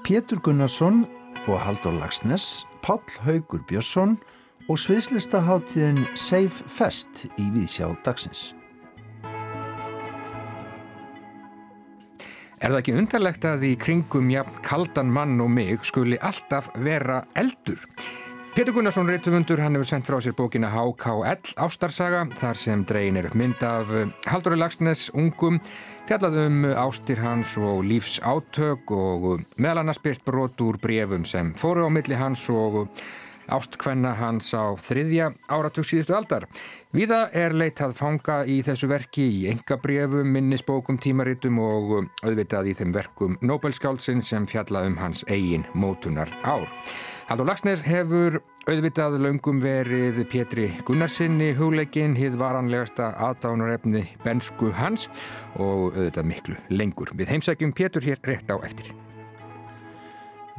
Pétur Gunnarsson og Haldur Lagsnes, Páll Haugur Björnsson og sviðslistaháttíðin Safe Fest í Víðsjá dagsins. Er það ekki undarlegt að í kringum jafn kaldan mann og mig skuli alltaf vera eldur? Pétur Gunnarsson Reitumundur, hann hefur sendt frá sér bókina HKL Ástarsaga, þar sem dregin er mynd af Halldóri Lagsnes, ungum, fjallað um ástir hans og lífs átök og meðal annars byrt brot úr brefum sem fóru á milli hans og ástkvenna hans á þriðja áratug síðustu aldar. Víða er leitað fanga í þessu verki í engabrefum, minnisbókum, tímaritum og auðvitað í þeim verkum Nobelskálsinn sem fjalla um hans eigin mótunar ár. Haldur Lagsnes hefur auðvitað löngum verið Pétri Gunnarsinni hugleikin, hið varanlegasta aðdánarefni bensku hans og auðvitað miklu lengur. Við heimsækjum Pétur hér rétt á eftir.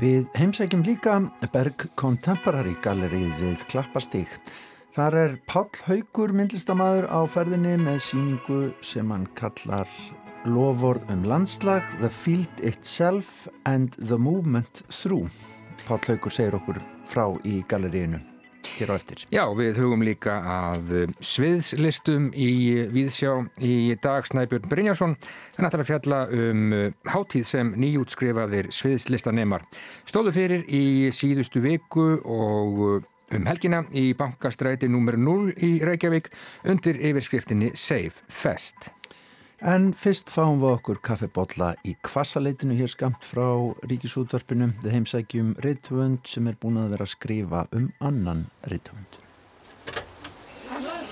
Við heimsækjum líka Berg Contemporary Gallerið við Klappastík. Þar er Páll Haugur myndlistamæður á ferðinni með síningu sem hann kallar Loford um landslag, The Field Itself and the Movement Through. Páll Haugur segir okkur frá í galleríinu hér á eftir. Já, við hugum líka að sviðslistum í Víðsjá í dag Snæbjörn að það er að fjalla um hátíð sem nýjútskrifaðir sviðslistanemar stóðu fyrir í síðustu viku og um helgina í bankastræti nr. 0 í Reykjavík undir yfirskriftinni Safe Fest. En fyrst fáum við okkur kaffebotla í kvassaleitinu hér skamt frá Ríkisútvarpinu. Þið heimsækjum reythund sem er búin að vera að skrifa um annan reythund.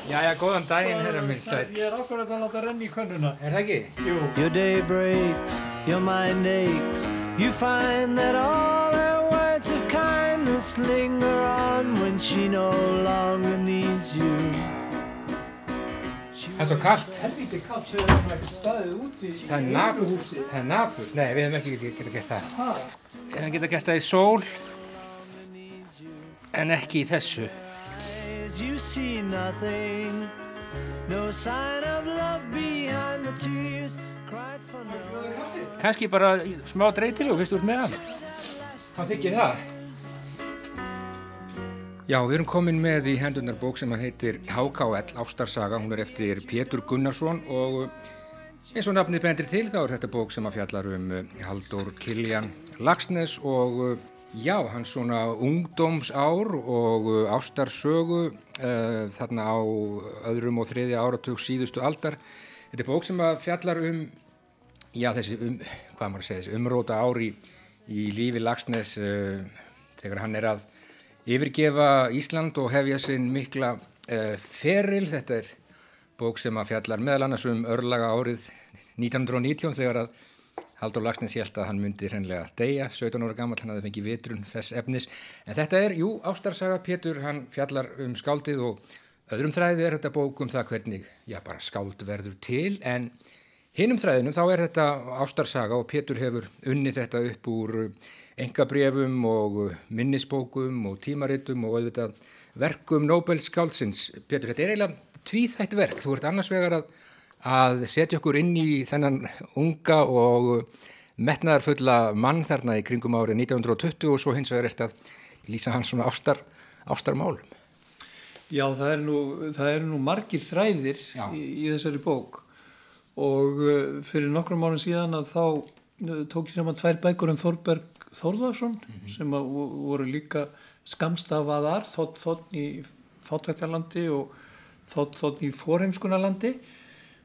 Jæja, góðan daginn, herra minn sætt. Ég er okkur að láta renni í könnuna. Er það ekki? Jú. Your day breaks, your mind aches. You find that all her words of kindness linger on when she no longer needs you. Það er svo kallt. Helviti kallt sem við erum ekki staðið úti. í- Það er nabur. Það er nabur. Nei, við hefum ekki getað gert það. Við hefum getað gert það í sól en ekki í þessu. As you see nothing, no sign of love behind the tears cried for no. Kanski bara smá dreytilu, fyrst úr með hann. Hvað þykir það? Já, við erum komin með í hendunar bók sem að heitir HKL Ástarsaga, hún er eftir Pétur Gunnarsson og eins og nafnið bendir til þá er þetta bók sem að fjallar um Haldur Kiljan Lagsnes og já, hans svona ungdómsár og ástarsögu uh, þarna á öðrum og þriðja áratug síðustu aldar. Þetta er bók sem að fjallar um já, þessi, um, hvað maður að segja, þessi umróta ári í lífi Lagsnes uh, þegar hann er að yfirgefa Ísland og hefja sinn mikla uh, feril. Þetta er bók sem að fjallar meðal annars um örlaga árið 1919 þegar að Haldur Lagsnes held að hann myndi hreinlega deyja, 17 ára gammal, hann hafði fengið vitrun þess efnis. En þetta er, jú, ástarsaga Pétur, hann fjallar um skáldið og öðrum þræði er þetta bók um það hvernig, já, bara skáld verður til, en hinnum þræðinum þá er þetta ástarsaga og Pétur hefur unnið þetta upp úr engabrefum og minnisbókum og tímaritum og auðvitað verkum Nobels skáldsins. Pétur, þetta er eiginlega tvíþætt verk, þú ert annars vegar að að setja okkur inn í þennan unga og metnaðarfulla mann þarna í kringum árið 1920 og svo hins vegar eftir að lýsa hans svona ástar, ástarmálum. Já, það er nú, er nú margir þræðir í, í þessari bók og uh, fyrir nokkrum árum síðan að þá uh, tók ég saman tvær bækur um Þorberg Þórðarsson mm -hmm. sem voru líka skamstafaðar þótt þótt í fátvæktarlandi og þótt þótt í forheimskunarlandi.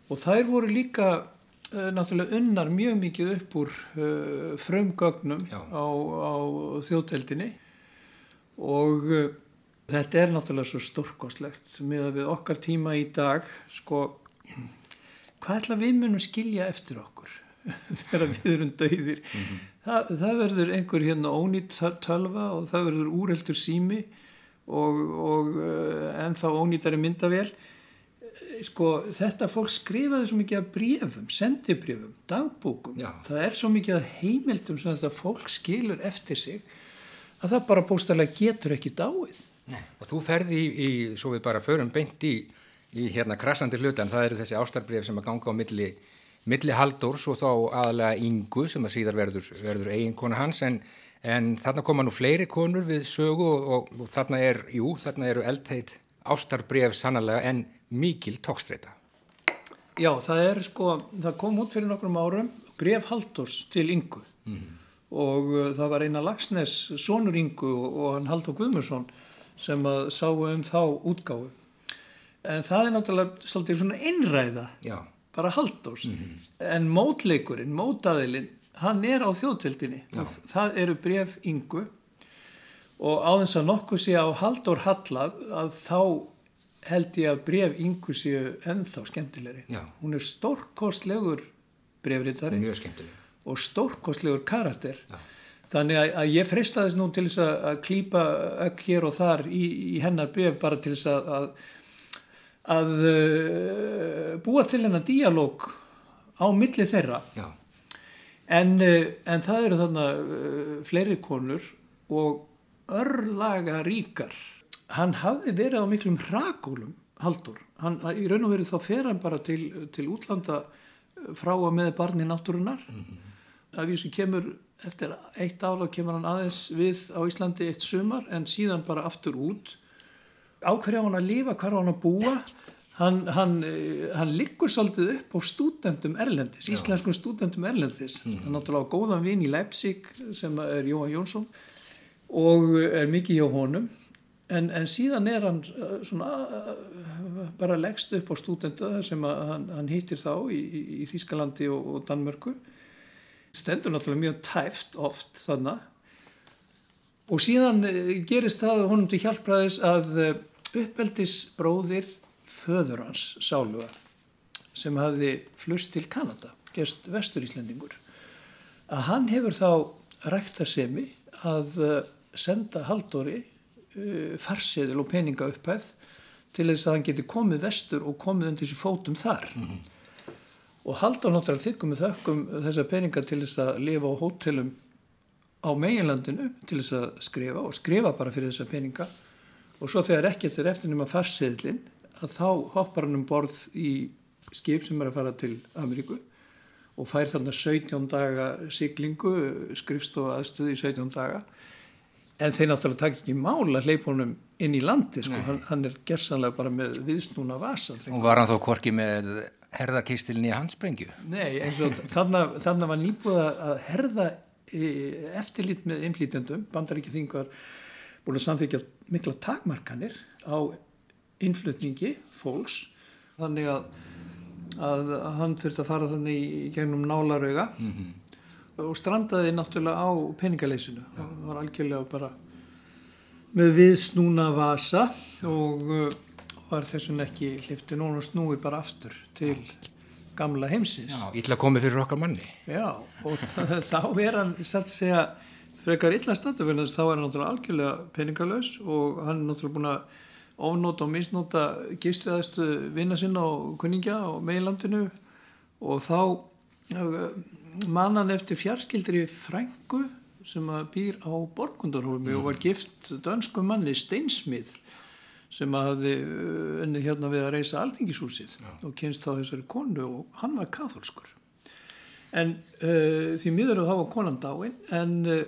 Og þær voru líka uh, náttúrulega unnar mjög mikið upp úr uh, frumgögnum á, á þjóðteldinni og uh, þetta er náttúrulega svo stórkoslegt með að við okkar tíma í dag sko. Hvað ætla við munum skilja eftir okkur þegar við erum dauðir mm -hmm. Þa, það verður einhver hérna ónýtt tölva og það verður úreldur sími og, og ennþá ónýttari myndavél sko þetta fólk skrifaði svo mikið af brefum, sendibrefum, dagbókum Já. það er svo mikið af heimildum sem þetta fólk skilur eftir sig að það bara bóstarlega getur ekki dáið Nei. og þú ferði í, í, svo við bara förum beint í, í hérna krassandi hlutan, það eru þessi ástarbref sem að ganga á milli milli Haldórs og þá aðalega Ingu sem að síðar verður, verður eiginkona hans en, en þarna koma nú fleiri konur við sögu og, og, og þarna er, jú, þarna eru eldheit ástarbref sannlega en mikil tókstreita. Já, það er sko, það kom út fyrir nokkrum árum bref Haldórs til Ingu mm. og uh, það var eina Lagsnes sonur Ingu og, og hann Haldur Guðmursson sem að sáu um þá útgáfu. En það er náttúrulega svolítið svona einræða. Já bara Haldós mm -hmm. en mótleikurinn, mótaðilinn hann er á þjóðtildinni það eru bref yngu og á þess að nokkuð sé á Haldór Hallað að þá held ég að bref yngu séu ennþá skemmtilegri. Já. hún er stórkostlegur brefritari og stórkostlegur karakter. Já. þannig að, að ég freystaðis nú til þess að, klýpa ekki hér og þar í, í hennar bref bara til þess að, að að uh, búa til hennar díalóg á milli þeirra. En, uh, en það eru þarna uh, fleiri konur og örlaga ríkar. Hann hafði verið á miklum rakólum haldur, hann, í raun og verið þá fer hann bara til, til útlanda frá að með barni náttúrunar mm -hmm. að því sem kemur eftir eitt ála kemur hann aðeins við á Íslandi eitt sumar en síðan bara aftur út ákveðja hann að lifa, hvað er hann að búa? Hann, hann, hann liggur svolítið upp á stúdendum Erlendis, íslenskum stúdendum Erlendis. Mm. hann er náttúrulega góðan vinn í Leipzig sem er Jóhann Jónsson og er mikið hjá honum. En, en síðan er hann uh, svona uh, bara leggst upp á stúdendu sem hann, hann hýttir þá í, í, Þískalandi og, og Danmörku. Stendur náttúrulega mjög tæft oft þannig og síðan gerist það honum til hjálpræðis að uppeldisbróðir föður hans sálugar sem hafði flust til Kanada, gerst vesturíslendingur að hann hefur þá ræktarsemi að uh, senda Haldóri uh, farsiðil og peninga upphæð til þess að hann geti komið vestur og komið undir þessi fótum þar mm -hmm. og Haldór náttúrulega þykkum með þökkum þessa peninga til þess að lifa á hótelum á meginlandinu til þess að skrifa og skrifa bara fyrir þessa peninga og svo þegar ekkert er eftir nema farsiðlinn að þá hoppar hann um borð í skip sem er að fara til Ameríku og fær þarna 17 daga siglingu, skrifstof aðstöðu í 17 daga. En þeir náttúrulega takk ekki mála hleypunum inn í landi, sko, hann, hann er gersanlega bara með viðsnúna vasa Og var hann þó korki með herðakistilin í hansprengju? Nei, eins og þannig var nýbúið að herða e, eftirlit með innflýtjandum, bandar ekki þingar búin að samþykja mikla takmarkanir á innflutningi fólks. Þannig að, að hann þurfti að fara þannig í gegnum nálarauga mm -hmm. og strandaði náttúrulega á peningaleysinu. Það var algjörlega bara með viðsnúna vasa og uh, var þessum ekki hlifti núna snúi bara aftur til gamla heimsins. Já, illa komið fyrir okkar manni. Já, og þá er hann satt að segja frekar illa stöndu þá er hann náttúrulega algjörlega peningalös og hann er náttúrulega búin að ofnóta og misnóta gísliðastu vinna sinna og kuningja á meilandinu og þá mannan eftir fjarskildri frængu sem býr á Borgundarhólmi mm. og var gift dönsku manni Steinsmið sem hafði unni hérna við að reysa Altingishúsið ja. og kynst þá þessari konu og hann var katholskur en uh, því miður þá var konan dáin en uh,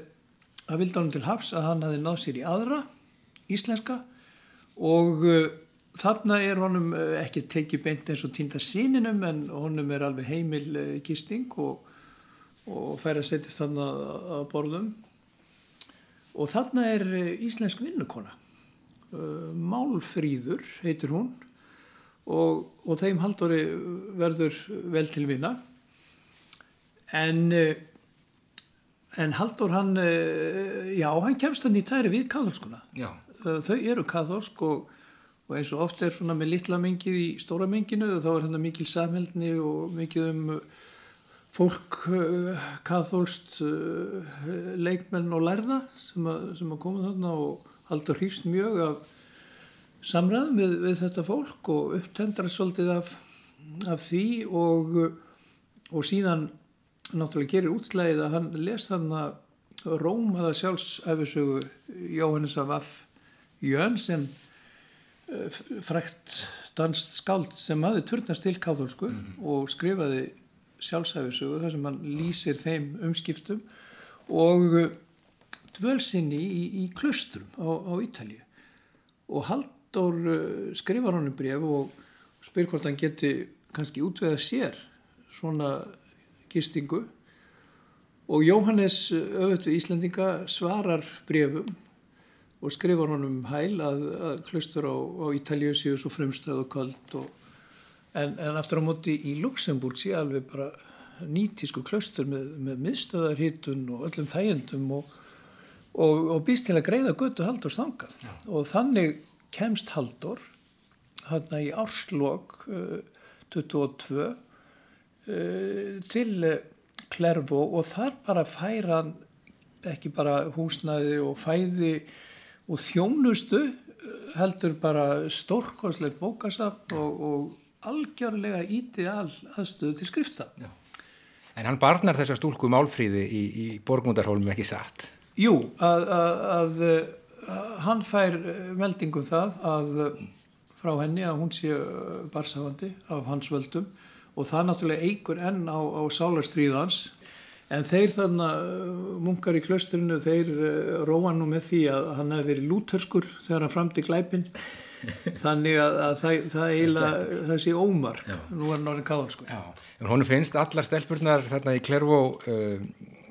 það vildi hann til haps að hann hafi náð sér í aðra íslenska og uh, þarna er honum uh, ekki tekið beint eins og týnda síninum en honum er alveg heimil uh, gisting og, og fær að setjast þarna að borðum. Og þarna er íslensk vinnukona. Málfríður heitir hún og, og þeim haldori verður vel til vinna en en Haldur hann já, hann kemst hann í tæri við katholskuna já. Eh, þau eru katholsk og, og eins og oft er svona með litla mengið í stóra menginu þá er hérna mikil samhældni og mikið um eh, fólk eh, katholst leikmenn og lærða sem að, sem að koma þarna og haldur hýfst mjög af samræðum við, við þetta fólk og upptendra svolítið af, af því og, og síðan náttúrulega gerir útslæðið að hann les þarna Rómaða sjálfsæfisögu Jóhannes af Vaff Jönsen eh, frækt danst skáld sem hafi turnast til káþólsku mm -hmm. og skrifaði sjálfsæfisögu þar sem hann lýsir þeim umskiptum og uh, dvölsinni í, í klustrum á, á Ítalju og Haldur uh, skrifar honum bref og spyr hvort hann geti kannski útveða sér svona gistingu og Jóhannes öfut við Íslandinga svarar brefum og skrifar honum hæl að, að klustur á, á Ítalju séu svo fremstöð og kvöld og En, en aftur á móti í Luxemburg sé alveg bara nýtísku klöstur með, með miðstöðarhittun og öllum þægendum og, og, og býst til að greiða götu Haldur stangað Já. og þannig kemst Haldur hann í árslokk uh, 22 uh, til Klervo og þar bara færa hann ekki bara húsnæði og fæði og þjónustu heldur bara stórkosleik bókasafn og, og algjörlega ídeal aðstöðu til skrifta. Já. En hann barnar þessar stúlku málfríði í, í borgundarhólum ekki satt? Jú, að, að, að, að hann fær meldingum það að frá henni að hún sé barsafandi af hans völdum og það náttúrulega eigur enn á, á sálarstríðans en þeir þannig munkar í klösturinu þeir róa nú með því að hann hefði verið lúterskur þegar hann framti glæpin þannig að, að það, það það sé ómar, Já. nú er náttúrulega káðanskur Hún finnst allar stelpurnar þarna í Klervó uh,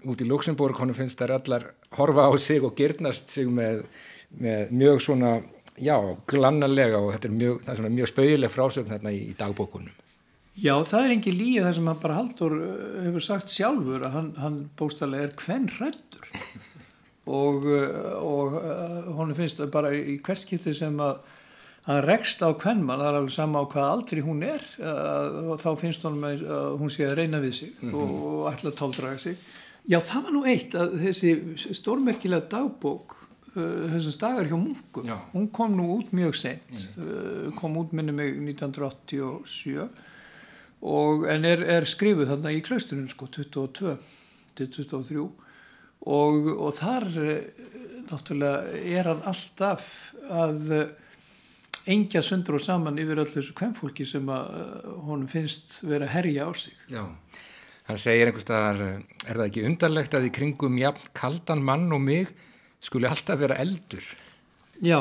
út í Luxemburg, hún finnst þær allar horfa á sig og gyrnast sig með, með mjög svona já, glannalega og þetta er mjög, er mjög spauðileg frásögn þarna í, í dagbókunum Já, það er engi líið það sem hann bara haldur uh, hefur sagt sjálfur að hann, hann bóstallega er hvenn hrættur og, uh, og uh, hún finnst bara í hverskipti sem að hann rekst á kvennmann, það er alveg sama á hvað aldri hún er uh, og þá finnst honum að hún sé að reyna við sig mm -hmm. og, ætla að táldraga sig já það var nú eitt að þessi stórmerkilega dagbók uh, þessum dagar hjá munkum já. hún kom nú út mjög sent uh, kom út minni mig 1987 og, en er, er skrifuð þarna í klausturinn sko 22 til 23 og, og þar uh, náttúrulega er hann alltaf að engja sundur og saman yfir öllu þessu kvemmfólki sem að uh, honum finnst vera herja á sig. Já, hann segir einhvers staðar, uh, er það ekki undarlegt að í kringum jafn kaldan mann og mig skuli alltaf vera eldur? Já,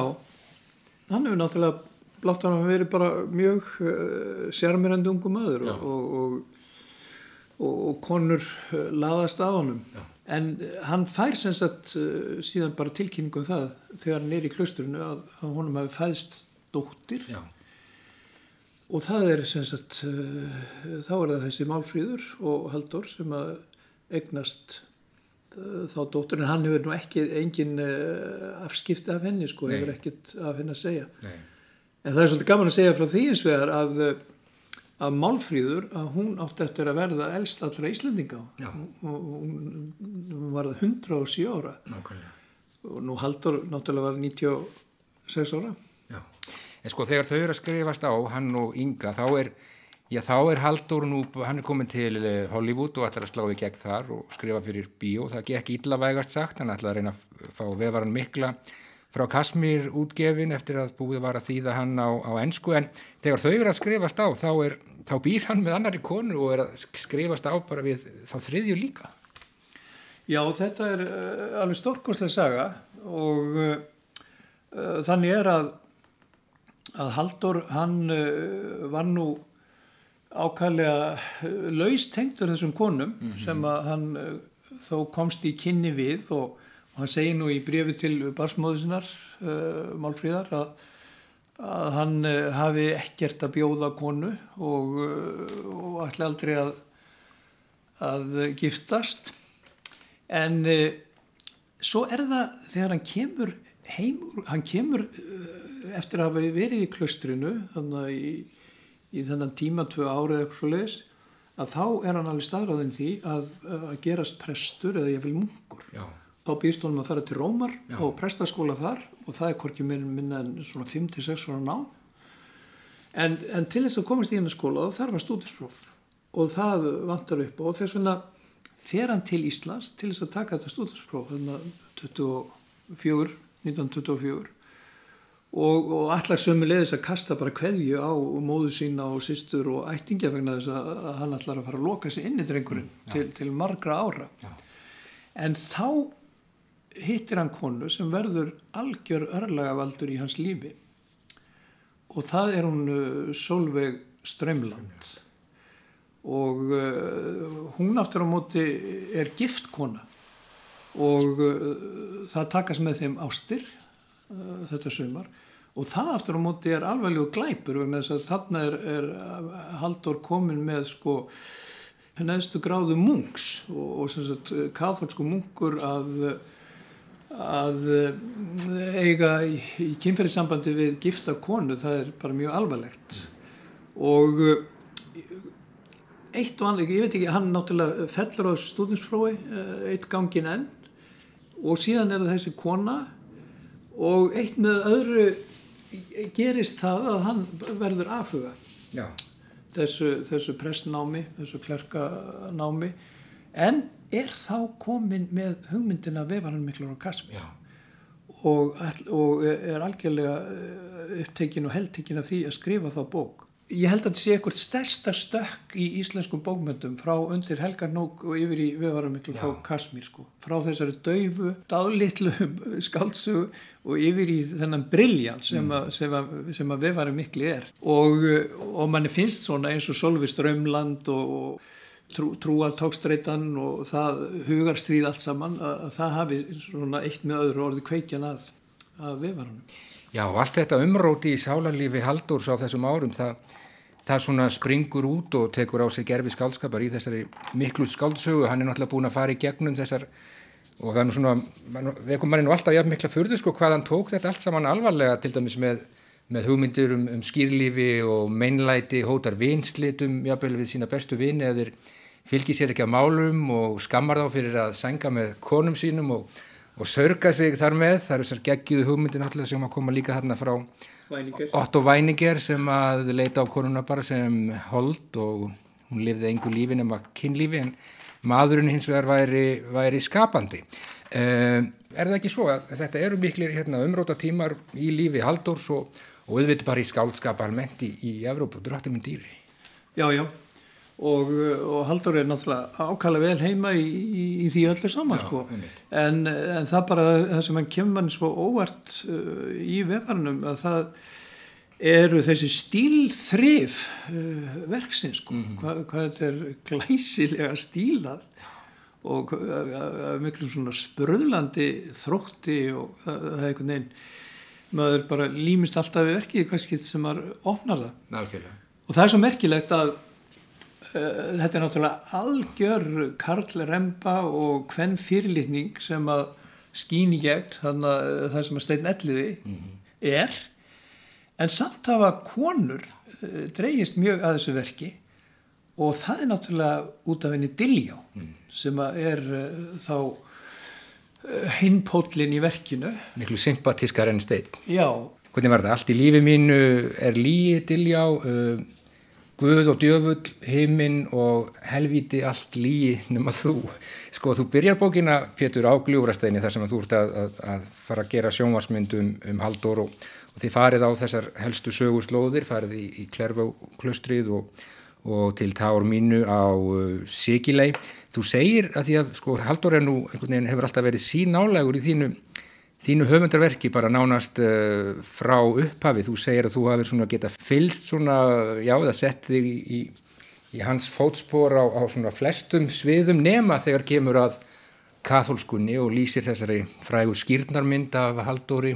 hann hefur náttúrulega blátt hann að vera bara mjög uh, sérmyrandi ungum öður og, og, og, og konur uh, laðast af honum. Já. En hann fær sem sagt síðan bara tilkynningum það þegar hann er í klusturinu að, að honum hafi fæðst dóttir Já. og það er sem sagt þá er það þessi Málfríður og Haldur sem að egnast þá dóttir en hann hefur nú ekki engin afskipti af henni sko, hefur ekkit af henni að segja Nei. En það er svolítið gaman að segja frá því eins vegar að að Málfríður að hún átti eftir að verða elst allra Íslandinga og hún var 107 ára. Nákvæmlega. og nú Haldur náttúrulega var 96 ára. Já. En sko þegar þau eru að skrifast á hann og Inga þá er, já þá er Haldur nú, hann er komin til eh, Hollywood og ætlar að slá í gegn þar og skrifa fyrir bíó, það gekk íllavægast sagt, hann ætlar að reyna að fá vefaran mikla frá Kasmír útgefin eftir að búið var að þýða hann á, á ennsku en þegar þau eru að skrifast á þá, er, þá býr hann með annari konu og er að skrifast á bara við þá þriðju líka Já þetta er uh, alveg stórkoslega saga og uh, uh, þannig er að að Haldur hann var nú ákallega uh, laustengtur þessum konum mm -hmm. sem að hann þó komst í kynni við og, og hann segi nú í brefi til barsmóðusinnar uh, Málfríðar að, að hann uh, hafi ekkert að bjóða konu og, uh, og ætla aldrei að, að giftast en svo er það þegar hann kemur heim, hann kemur eftir að hafa verið í klustrinu þannig í, í þennan tíma tvö árið eitthvað svo leiðis að þá er hann alveg staðráðin því að, að gerast prestur eða ég vil munkur Já. Þá býðst honum að fara til Rómar Já. og prestaskóla þar og það er hvorki minna en svona 5-6 ára ná en, en til þess að komast í hennar skóla þá þarf hann stúdispróf og það vantar upp og þess vegna fer hann til Íslands til þess að taka þetta stúdispróf að 24, 1924 og, og allar sömu leiðis að kasta bara kveðju á móðu sína og sýstur og ættingja vegna þess að, að hann ætlar að fara að loka sig inn í drengurinn til, til margra ára. Já. en þá hittir hann konu sem verður algjör örlagavaldur í hans lífi. Og það er hún uh, Solveig Strömland og uh, hún aftur á móti er giftkona og uh, það takast með þeim ástir þetta sömar og það aftur á móti er alveglegu glæpur þarna er, er Haldur komin með sko neðstu gráðu munks. Og, og katholsku munkur að að eiga í, í kynferðissambandi við gifta konu það er bara mjög alvarlegt. Og eitt og annað, ég veit ekki, hann náttúrulega fellur á stúdinsprófi eh, eitt gangin enn. Og síðan er það þessi kona. Og eitt með öðru gerist það að hann verður aðfuga þessu, þessu pressnámi, þessu klerkanámi. En er þá komin með hugmyndina vefaran miklur á Kasmír. Og, og er algjörlega eh, upptekinn og heldtekinn af því að skrifa þá bók. Ég held að þetta sé eitthvað stærsta stökk í íslenskum bókmyndum frá undir Helgarnók og yfir í viðvaramiklu frá Kasmír sko, frá þessari daufu, dálitlu skáltsugu og yfir í þennan briljan sem, mm. sem að, að viðvaramikli er. Og, og manni finnst svona eins og Solvi Strömland og trú, trúaltókstreitan og það hugarstríð allt saman að, að það hafi svona eitt með öðru orði kveikjan að, að viðvaranum. Já, allt þetta umróti í sálarlífi Haldórs á þessum árum, það, það svona springur út og tekur á sig gerfi skálskapar í þessari miklu skáldsögu, hann er náttúrulega búin að fara í gegnum þessar, og það er nú svona, við komum manni nú alltaf jafn mikla fyrðu sko hvað hann tók þetta allt saman alvarlega til dæmis með, með hugmyndir um, um skýrlífi og meinlæti, hótar vinslitum, jafnvel við sína bestu vini eða fylgir sér ekki á málum og skammar þá fyrir að sænga með konum sínum og og sörga sig þar með, það eru þessar geggiðu hugmyndir náttúrulega sem að koma líka þarna frá Væninger. Otto Væninger sem að leita á konuna bara sem hold og hún lifði engu lífi nema kynlífi en maðurinn hins vegar væri, væri skapandi. Uh, er það ekki svo að þetta eru miklir hérna, umróta tímar í lífi Haldórs og, og auðvitað bara í skálskapa almennt í, í Evrópu, dráttum en dýri? Já, já og, og Haldur er náttúrulega ákala vel heima í, í, í því öllu saman Já, sko. en, en það bara það sem hann kemur svo óvart uh, í vefarnum að það eru þessi stílþrif uh, verksins sko. mm -hmm. Hva, hvað þetta er glæsilega stílað og uh, miklu svona spröðlandi þrótti og það er einhvern veginn maður bara límist alltaf við verkið hvað skilt sem maður opnar það Nákvæmlega. og það er svo merkilegt að Eh, þetta er náttúrulega algjör karlremba og hvern fyrirlitning sem að skýn í gegn þannig að eh, það sem að stein elliði mm -hmm. er en samt hafa konur uh, dreyjist mjög að þessu verki og það er náttúrulega út af henni Diljá mm. sem að er uh, þá uh, hinpótlin í verkinu Miklu sympatískar enn stein Já Hvernig var þetta? Allt í lífi mínu er líi Diljá Guð og djöfull, heiminn og helviti allt líi nema þú. Sko þú byrjar bókina Pétur á gljúrastæðinni þar sem þú ert að, að, að fara að gera sjónvarsmyndum um, um Haldur og, og þið farið á þessar helstu sögurslóðir, farið í, í Klervauklöstrið og, og til Tár mínu á uh, Sigilei. Þú segir að því að sko Haldur er nú, einhvern veginn hefur alltaf verið sín álægur í þínu þínu höfundarverki bara nánast uh, frá upphafi, þú segir að þú hafið svona geta fylst svona, já það sett þig í, í hans fótspor á, á svona flestum sviðum nema þegar kemur að katholskunni og lýsir þessari frægu skýrnarmynd af Haldóri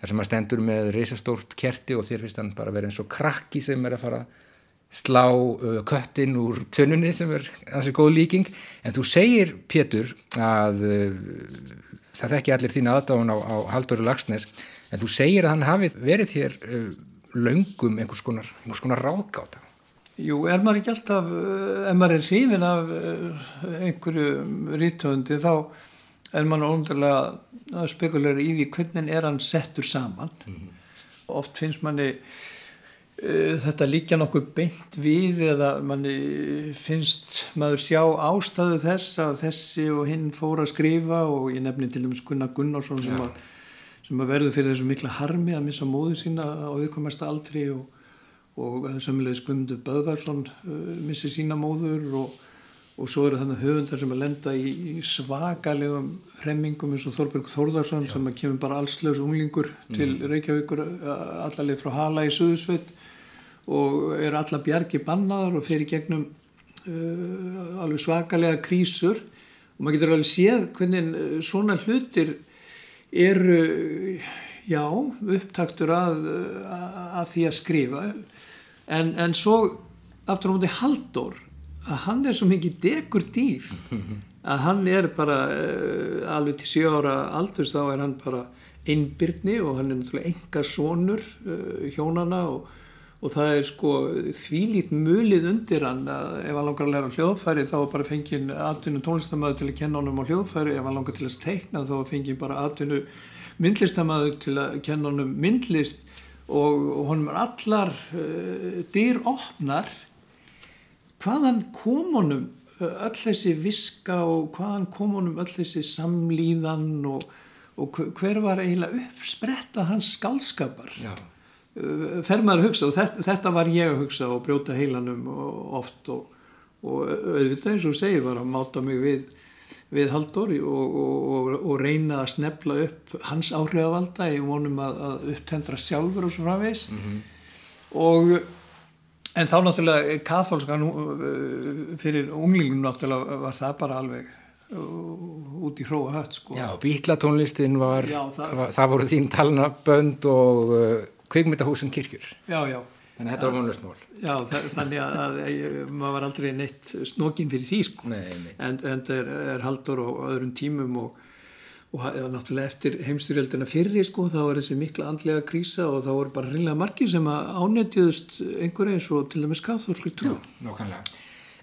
þar sem að stendur með reysastórt kerti og þér finnst hann bara verið eins og krakki sem er að fara slá uh, köttin úr tönunni sem er ansið góð líking. En þú segir Pétur að uh, það þekki allir þín aðdáðun á, á Halldóri Lagsnes en þú segir að hann hafi verið hér uh, löngum einhvers konar, einhvers konar ráðgáta. Jú, er maður ekki alltaf uh, ef maður er sífin af uh, einhverju rítöndi þá er maður óndarlega að spekuleira í því hvernig er hann settur saman. Mm -hmm. oft finnst manni þetta líka nokkuð beint við eða manni finnst maður sjá ástæðu þess að þessi og hinn fór að skrifa og ég nefni til dæmis Gunnar Gunnarsson sem, að, sem að verður fyrir þessu mikla harmi að missa móðu sína á viðkomasta aldri og, og sömulegis Guðmundur Böðvarsson uh, missi sína móður og, og svo eru þannig höfundar sem að lenda í, í svakalegum hremmingum eins og Þorberg Þórðarsson Já. sem að kemur bara allslaus unglingur mm. til Reykjavíkur allarleið frá Hala í Suðusveit og er alla bjargi bannaðar og fer í gegnum uh, alveg svakalega krísur og maður getur alveg séð hvernig svona hlutir eru já, upptaktur að, að því að skrifa en, en svo aftur á móti Haldur að hann er svo mikið degur dýr að hann er bara uh, alveg til 7 ára aldurs þá er hann bara innbyrni og hann er náttúrulega enga sonur uh, hjónana og og það er sko þvílít mulið undir hann að ef hann langar að læra hljóðfæri þá er bara fengið atvinnu tónlistamöðu til að kenna honum á hljóðfæri ef hann langar til að teikna þá fengið bara atvinnu myndlistamöðu til að kenna honum myndlist og, honum er allar uh, dyr opnar hvaðan kom honum öll þessi viska og hvaðan kom honum öll þessi samlíðan og, og hver var eiginlega uppspretta hans skálskapar Já. Fer maður að hugsa og þetta, þetta var ég að hugsa og brjóta heilanum oft og, og auðvitað eins og segir var að máta mig við, við Halldóri og, og, og reyna að snefla upp hans áhrifavalda í vonum að, að upptendra sjálfur og svo framvegs mm -hmm. og en þá náttúrulega katholskan eh, fyrir unglingum náttúrulega var það bara alveg uh, út í hróa hött sko. Já, bítlatónlistin var, Já, það, var það voru þín talnabönd og kvikmyndahúsin kirkjur já, já. þannig að þetta var vonlust mál já, þannig að, að, að maður var aldrei neitt snokkin fyrir því sko. nei, nei. en, en það er, er haldur og öðrum tímum og, og, og náttúrulega eftir heimstyrjöldina fyrir sko, þá var þessi mikla andlega krísa og þá voru bara hreinlega margir sem að ánætjuðust einhver eins og til dæmis katholskri trú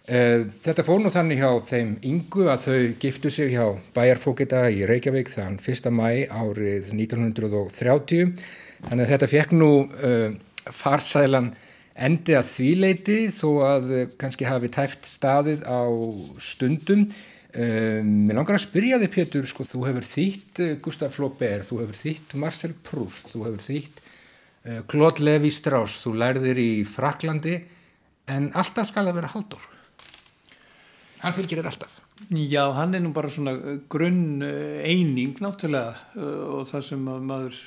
eh, Þetta fór nú þannig hjá þeim yngu að þau giftu sig hjá bæjarfókita í Reykjavík þann 1. mæ árið 1930 Þannig að þetta fekk nú uh, farsælan endi að þvíleiti þó að kannski hafi tæft staðið á stundum. Mér langar að spyrja þig Pétur, sko, þú hefur þýtt uh, Gustaf Flaubert, þú hefur þýtt Marcel Proust, þú hefur þýtt uh, Claude Lévi-Strauss, þú lærðir í Fraklandi en alltaf skal það vera haldur. Hann fylgir þér alltaf. Já, hann er nú bara svona uh, grunn eining náttúrulega og það sem maður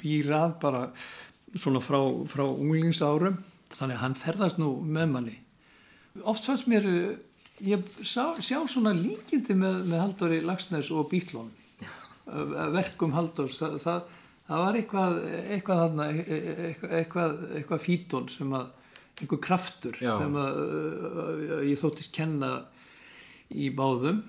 býr að bara svona frá, frá unglingsárum þannig að hann ferðast nú með manni oft fannst mér ég sá, sjá svona líkindi með, með Haldóri Lagsnes og Bítlón verkum Haldórs það, það, það var eitthvað eitthvað, e, e, e, eitthvað, eitthvað, eitthvað fítón sem að einhver kraftur Já. sem að ég þóttist kenna í báðum.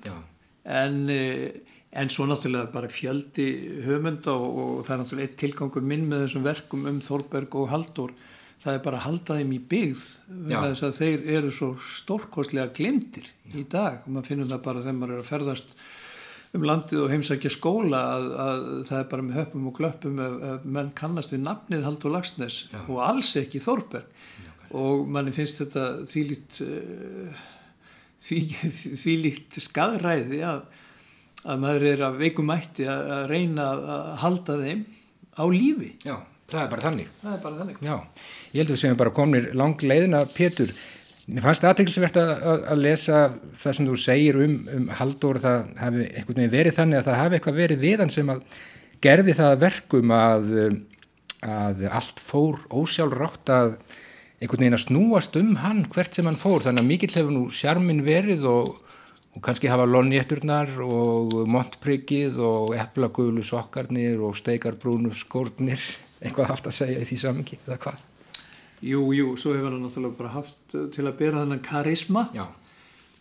En, eh, en svo náttúrulega bara fjöldi höfmynda og, og það er náttúrulega eitt tilgangur minn með þessum verkum um Þorberg og Haldur það er bara að halda þeim í byggð þess að þeir eru svo stórkostlega glimtir í dag. Og maður finnur það bara þegar maður er að ferðast um landið og heimsækja skóla að, að það er bara með höpum og glöppum að menn kannast við nafnið Haldur Lagsnes Já. og alls ekki Þorberg Já, og manni finnst þetta þýlitt uh, því, því líkt skadræði að, að maður er að veikumætti að, að reyna að halda þeim á lífi. Já, það er bara þannig. Það er bara þannig. Já, ég held að við séum bara komnir lang leiðina Pétur. Mér fannst það aðtækilsvert að, að lesa það sem þú segir um, um Haldur það hafi einhvern veginn verið þannig að það hafi eitthvað verið viðan sem að gerði það verkum að, að allt fór ósjálfrátt að einhvern veginn að snúast um hann hvert sem hann fór þannig að mikill hefur nú sjarmin verið og, og kannski hafa lonjétturnar og montpryggið og eplagölu sokkarnir og steikarbrúnu skórnir eitthvað haft að segja í því samengi eða hvað? Jú, jú, svo hefur hann náttúrulega bara haft til að bera þennan karisma Já.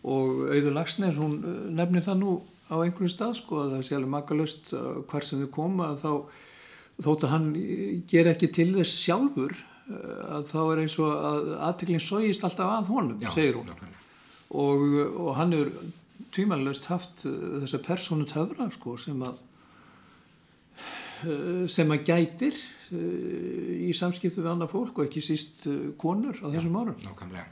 og Auður Lagsnes hún eh, nefnir það nú á einhverju stað sko að það sé alveg makalust hvar sem þau koma þá þótt að hann ger ekki til þess sjálfur að þá er eins og að aðteklinn sógist alltaf að honum, já, segir hún og, og hann er tvímælilegst haft þessa persónu töfra sko, sem að sem að gætir uh, í samskiptu við annað fólk og ekki síst konur á þessum árum.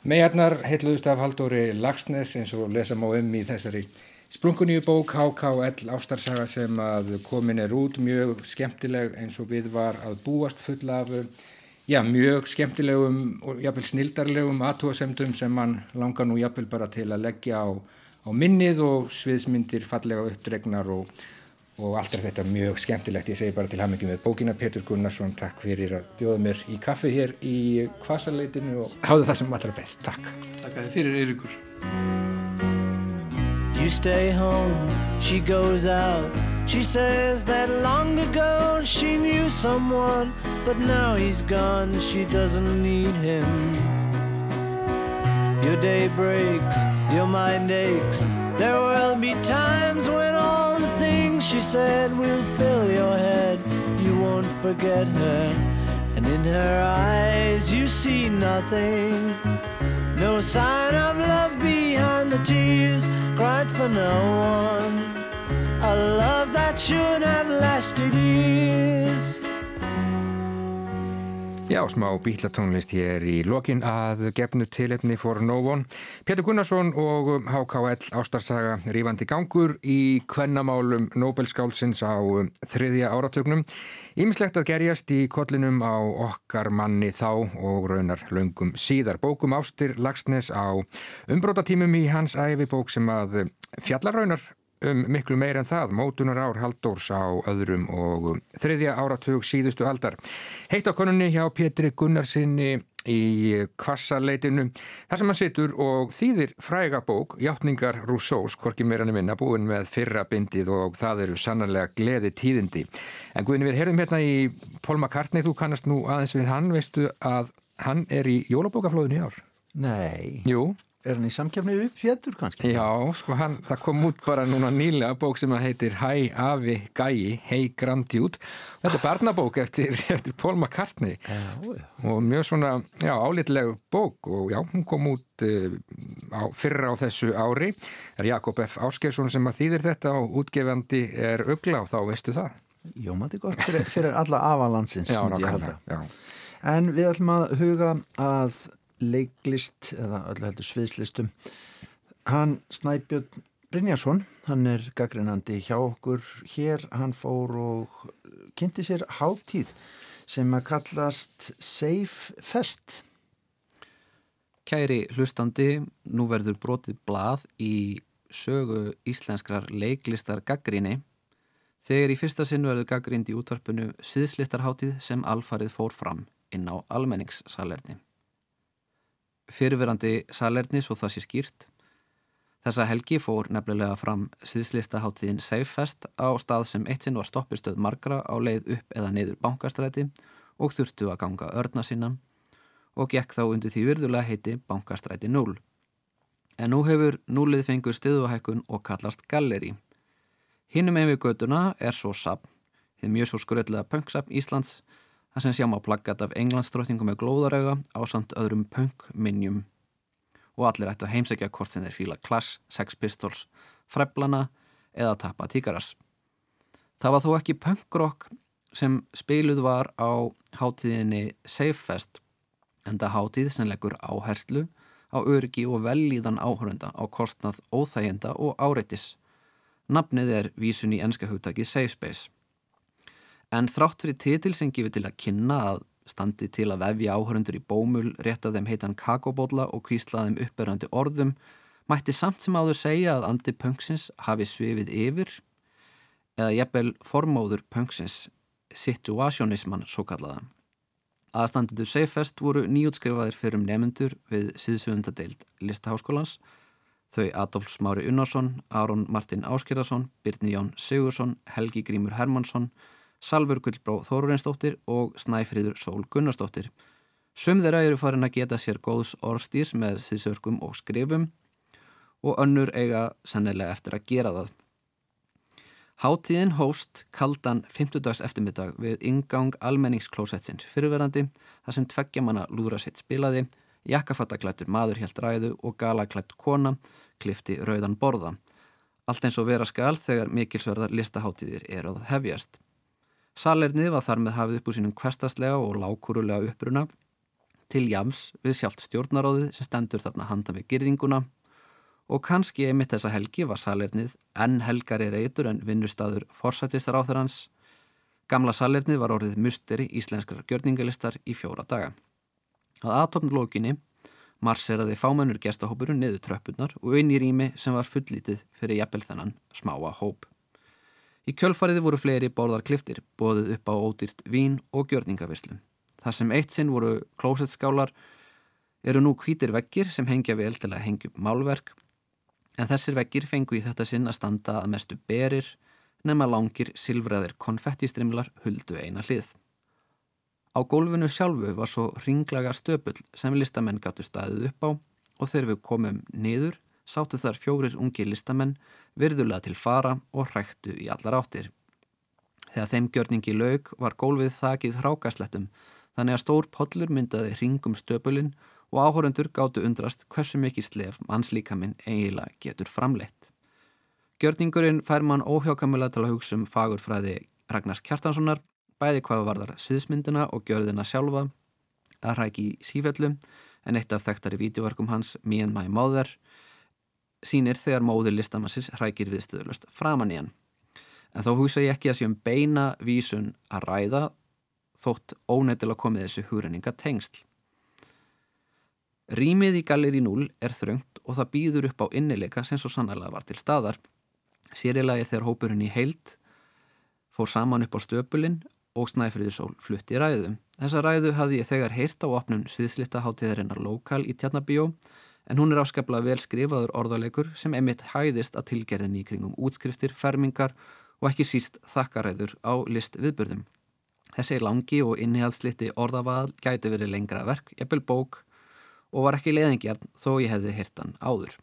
Megarnar heitluðust af Haldóri Lagsnes eins og lesa má um í þessari sprungunni bók HKL ástarsaga sem að komin er út mjög skemmtileg eins og við var að búast full af já, mjög skemmtilegum og jáfnveil snildarlegum aðtóasemdum sem mann langar nú jáfnveil bara til að leggja á, á minnið og sviðsmyndir fallega uppdregnar og og allt er þetta mjög skemmtilegt. Ég segi bara til ekki með bókina Petur Gunnarsson, takk fyrir að bjóða mér í kaffi hér í kvasaleitinu og háðu það sem allra best. Takk. Takk að þið fyrir Eirikur. You stay home, she goes out. She says that long ago she knew someone, but now he's gone, she doesn't need him. Your day breaks, your mind aches. There will be times when she said We'll fill your head. You won't forget her, and in her eyes you see nothing. No sign of love behind the tears cried for no one. A love that should have lasted years. Já, smá bítlatónlist hér í lokin að gefnu tilefni for no one. Pétur Gunnarsson og HKL Ástarsaga rífandi gangur í kvennamálum Nobelskálsins á þriðja áratögnum. Ímislegt að gerjast í kollinum á okkar manni þá og raunar löngum síðar. Bókum Ástir Lagsnes á umbrótatímum í hans æfibók sem að fjallarraunar um miklu meir en það, mótunar ár Haldórs á öðrum og þriðja áratug síðustu aldar. Heitt á konunni hjá Pétri Gunnarsinni í kvassaleitinu þar sem hann situr og þýðir fræga bók, Játningar Rousseaus hvorki meira en minna, búin með fyrra bindið og það eru sannarlega gleði tíðindi. En Guðin við heyrðum hérna í Paul McCartney, þú kannast nú aðeins við hann, veistu að hann er í jólabókaflóðinu í ár? Nei. Jú. Er hann í samkjöfni upp héttur kannski? Já, sko hann, það kom út bara núna nýlega bók sem að heitir Hæ Afi Gæi, Hei Grandjút. Þetta er barnabók eftir, eftir Paul McCartney Já, já. og mjög svona, já, álitleg bók og já, hún kom út uh, á, fyrra á þessu ári. Það er Jakob F. Áskesson sem að þýðir þetta og útgefandi er ugla og þá veistu það. Ljómandi gott fyrir, fyrir alla avalandsins, Já, nákvæmlega, já. En við ætlum að huga að leiklist eða öllu heldur sviðslistum. Hann Snæbjörn Brynjarsson, hann er gaggrinandi hjá okkur hér, hann fór og kynnti sér hátíð sem að kallast Safe Fest. Kæri hlustandi, nú verður brotið blað í sögu íslenskrar leiklistar gaggríni þegar í fyrsta sinn verður gaggrind í útvarpinu Sviðslistarháttíð sem alfarið fór fram inn á almenningssalerni. Fyrirverandi salerni svo það sé skýrt. Þessa helgi fór nefnilega fram Sviðslistaháttíðin Safefest á stað sem eitt sinn var stoppistöð margra á leið upp eða niður bankastræti og þurftu að ganga örna sína og gekk þá undir því virðulega heiti bankastræti 0. En nú hefur núlið fengur stiðuhækkun og kallast galleri. Hinnum með við göduna er svo sapn, þið mjög svo skröldlega punksapn Íslands, það sem sjá má plaggat af englandsdróttingum með glóðarauga á samt öðrum punkminjum. Og allir ættu að heimsækja hvort sem þeir fíla Clash, Sex Pistols, Freblana eða Tappa Tíkaras. Það var þó ekki punkrock sem spiluð var á hátíðinni Safefest enda hátíð sem leggur áherslu á öryggi og velíðan áhörunda á kostnað óþægenda og áreitis. Nafnið er vísun í enska hugtakið Safe Space. En þrátt fyrir titil sem gefur til að kynna að standi til að vefja áhörundur í bómul, rétta þeim heitan kakobólla og kvísla þeim uppberandi orðum, mætti samt sem áður segja að andi punksins hafi svifið yfir eða jafnvel formóður punksins, situationisman svo kallaða. Aðstandendur Seifest voru nýjútskrifaðir fyrir um nefnendur við síðsöfundadeild Listaháskólans, þau Adolf Smári Unnarsson, Aron Martin Áskerason, Birni Jón Sigursson, Helgi Grímur Hermansson, Salfur Gullbró Þórurinsdóttir og Snæfríður Sól Gunnarsdóttir. Sum þeirra eru farin að geta sér góðs orðstýrs með síðsörkum og skrifum og önnur eiga sennilega eftir að gera það. Háttíðin hóst kaldan 50 dags eftirmiddag við ingang almenningsklósetsins fyrirverandi þar sem tveggja manna lúðrasitt spilaði, jakkafattaklættur maður helt ræðu og galaklætt kona klifti rauðan borða. Allt eins og vera skal þegar mikilsverðar listaháttíðir eru að hefjast. Salernið var þar með hafið upp úr sínum kvestaslega og lákurulega uppruna til jams við sjálft stjórnaráðið sem stendur þarna handa við girðinguna og kannski einmitt þessa helgi var salernið enn helgari reytur en vinnustadur forsættistar á þeirrans. Gamla salernið var orðið musteri íslenskar gjörningalistar í fjóra daga. Að atomlókinni marseraði fámennur gestahópurinn niður tröppunar og inn í rými sem var fullítið fyrir jafnvel þennan smáa hóp. Í kjölfariði voru fleiri borðar kliftir, bóðið upp á ódýrt vín og gjörningavislu. Það sem eitt sinn voru klósettskálar eru nú hvítir veggir sem hengja vel til að hengja upp málverk en þessir veggir fengu í þetta sinn að standa að mestu berir nema langir silfræðir konfettistrimlar huldu eina hlið. Á gólfinu sjálfu var svo ringlaga stöpull sem listamenn gáttu staðið upp á og þegar við komum niður sáttu þar fjórir ungi listamenn virðulega til fara og hrættu í allar áttir. Þegar þeim gjörningi laug var gólfið þakið hrákaslettum þannig að stór pollur myndaði ringum stöpulinn og áhórundur gáttu undrast hversu mikið slef mannslíkaminn eiginlega getur framleitt. Gjörningurinn fær mann óhjákamilega til að hugsa um fagurfræði Ragnars Kjartanssonar, bæði hvað varðar sviðsmyndina og gjörðina sjálfa, að hræki í sífellu, en eitt af þekktari vídeoverkum hans, Me and My Mother, sínir þegar móður listamassis hrækir viðstöðulust framann í hann. En þó hugsa ég ekki að sé um beina vísun að ræða þótt ónættilega komið þessu húrenninga tengsl. Rýmið í Galleri 0 er þröngt og það býður upp á innileika sem svo sannlega var til staðar. Sérilagi þegar hópurinn í heilt fór saman upp á stöpulinn og Snæfriðsól flutti ræðu. Þessa ræðu hafði ég þegar heyrt á opnum sviðslitaháttíðarinnar lokal í Tjarnabíó en hún er afskaplega vel skrifaður orðalegur sem emitt hæðist að tilgerðinni í kringum útskriftir, fermingar og ekki síst þakkaræður á list viðbörðum. Þessi langi og innihaldslitti orðavaðal gæti verið lengra verk, eppil bók og var ekki leðingjarn þó ég hefði hirtan áður.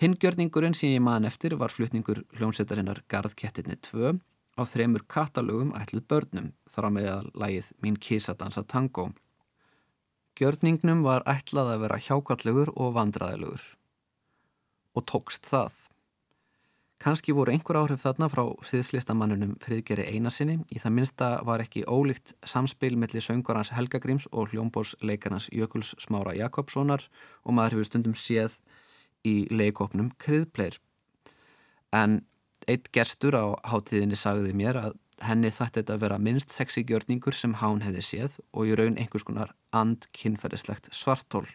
Hinggjörningurinn sem ég maðan eftir var flutningur hljómsveitarinnar Garðkettinni 2 á þremur katalögum ætluð börnum þar á meðal lægið Mín kísa dansa tango. Gjörningnum var ætlað að vera hjákallugur og vandraðilugur og tókst það. Kanski voru einhver áhrif þarna frá síðslistamannunum friðgeri einasinni, í það minsta var ekki ólíkt samspil melli söngvarans Helga Gríms og hljómbósleikarnas Jökuls Smára Jakobssonar og maður hefur stundum séð í leikopnum Kryðpleir. En eitt gerstur á hátíðinni sagði mér að henni þætti þetta að vera minnst sexi gjörningur sem hán hefði séð og í raun einhvers konar and kynferðislegt svartól.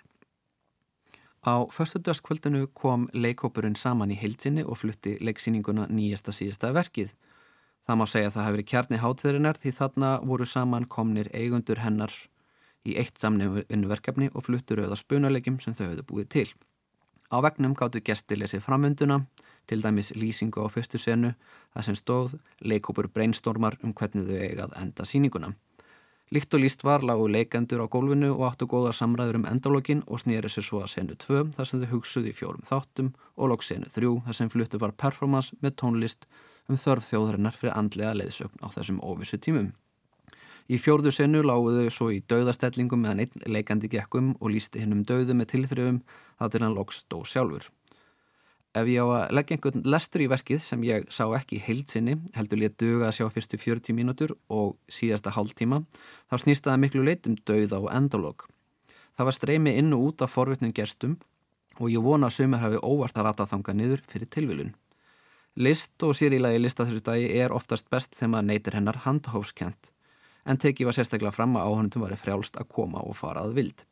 Á förstudagskvöldinu kom leikópurinn saman í heilsinni og flutti leiksýninguna nýjasta síðasta verkið. Það má segja að það hafi verið kjarni hátþeirinnar því þarna voru saman komnir eigundur hennar í eitt samnefnu verkefni og fluttur auða spunalegjum sem þau höfðu búið til. Á vegnum gáttu gesti lesið framönduna, til dæmis lýsingu á fyrstu senu, það sem stóð leikópur brainstormar um hvernig þau eigað enda síninguna. Líkt og líst var lágu leikendur á gólfinu og áttu góða samræður um endalógin og snýri sér svo að senu 2 þar sem þau hugsuði í fjórum þáttum og lók senu 3 þar sem fluttu var performance með tónlist um þörf þjóðarinnar fyrir andlega leiðsögn á þessum óvissu tímum. Í fjórðu senu láguðu svo í dauðastellingum meðan einn leikandi gekkum og lísti hinn um dauðu með tilþrifum það til hann lóks dó sjálfur. Ef ég á að leggja einhvern lestur í verkið sem ég sá ekki heilsinni, heldur ég duga að sjá fyrstu 40 mínútur og síðasta hálftíma, þá snýst það miklu leitum dauða og endalók. Það var streymi inn og út af forvittnum gerstum og ég vona að sumar hafi óvart að rata þanga niður fyrir tilvilun. List og sérílagi lista þessu dagi er oftast best þegar maður neytir hennar handhófskent, en tekið var sérstaklega fram að áhundum var frjálst að koma og fara að vild.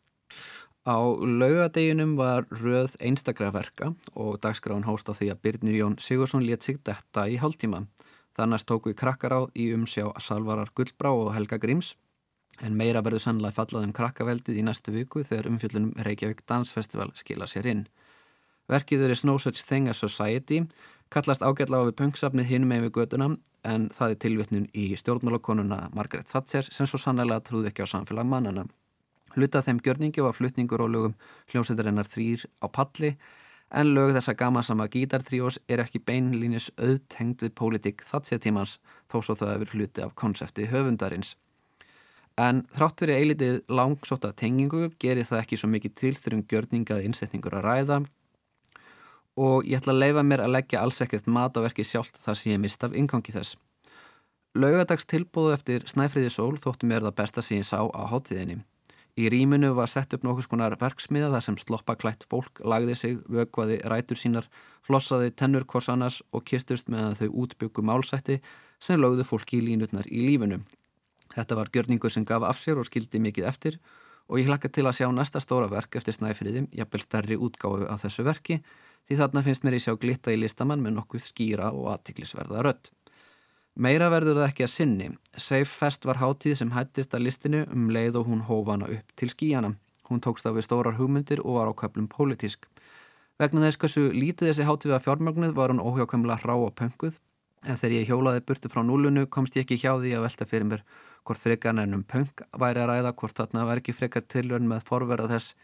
Á laugadeginum var röð einstaklega verka og dagskráin hóst á því að Birnir Jón Sigursson let sig detta í hálftíma. Þannig tóku við krakkaráð í umsjá Salvarar Guldbrá og Helga Gríms en meira verður sannlega fallað um krakkaveldið í næstu viku þegar umfjöldunum Reykjavík Dansfestival skila sér inn. Verkið er No Such Thing as Society, kallast ágætla á við punksafnið hinum með við göduna en það er tilvittnun í stjórnmálakonuna Margaret Thatcher sem svo sannlega trúði ekki á samfélag mannana. Hlutað þeim gjörningi var flutningur og lögum hljómsveitarinnar þrýr á palli en lög þessa gamansama gítartríós er ekki beinlínis auðtengt við pólitík þatsjartímans þó svo það hefur hluti af konsepti höfundarins. En þrátt verið eilitið langsóta tengingu gerir það ekki svo mikið til þurrum gjörningað innsetningur að ræða og ég ætla að leifa mér að leggja alls ekkert mat á verki sjálft þar sem ég mist af inngangi þess. Laugadags tilbúðu eftir Snæfriði Sól þóttu mér það besta sem ég sá á háttíðinni. Í rýmunu var sett upp nokkus konar verksmiða þar sem sloppaklætt fólk lagði sig, vögvaði rætur sínar, flossaði tennur hvors annars og kistust meðan þau útbyggu málsætti sem lögðu fólki í línutnar í lífinu. Þetta var gjörningu sem gaf af sér og skildi mikið eftir og ég hlakka til að sjá næsta stóra verk eftir snæfriði, jafnvel stærri útgáfu af þessu verki því þarna finnst mér í sjá glitta í listamann með nokkuð skýra og aðtiklisverða rött. Meira verður það ekki að sinni. Safe Fest var hátíð sem hættist að listinu um leið og hún hófana upp til skíjana. Hún tókst af við stórar hugmyndir og var á köplum pólitísk. Vegna þess hversu lítið þessi hátíð að fjármögnuð var hún óhjákvæmlega rá og pönguð en þegar ég hjólaði burtu frá núlunu komst ég ekki hjá því að velta fyrir mér hvort frekar nefnum pöng væri að ræða hvort þarna var ekki frekar tilvörn með forverða þess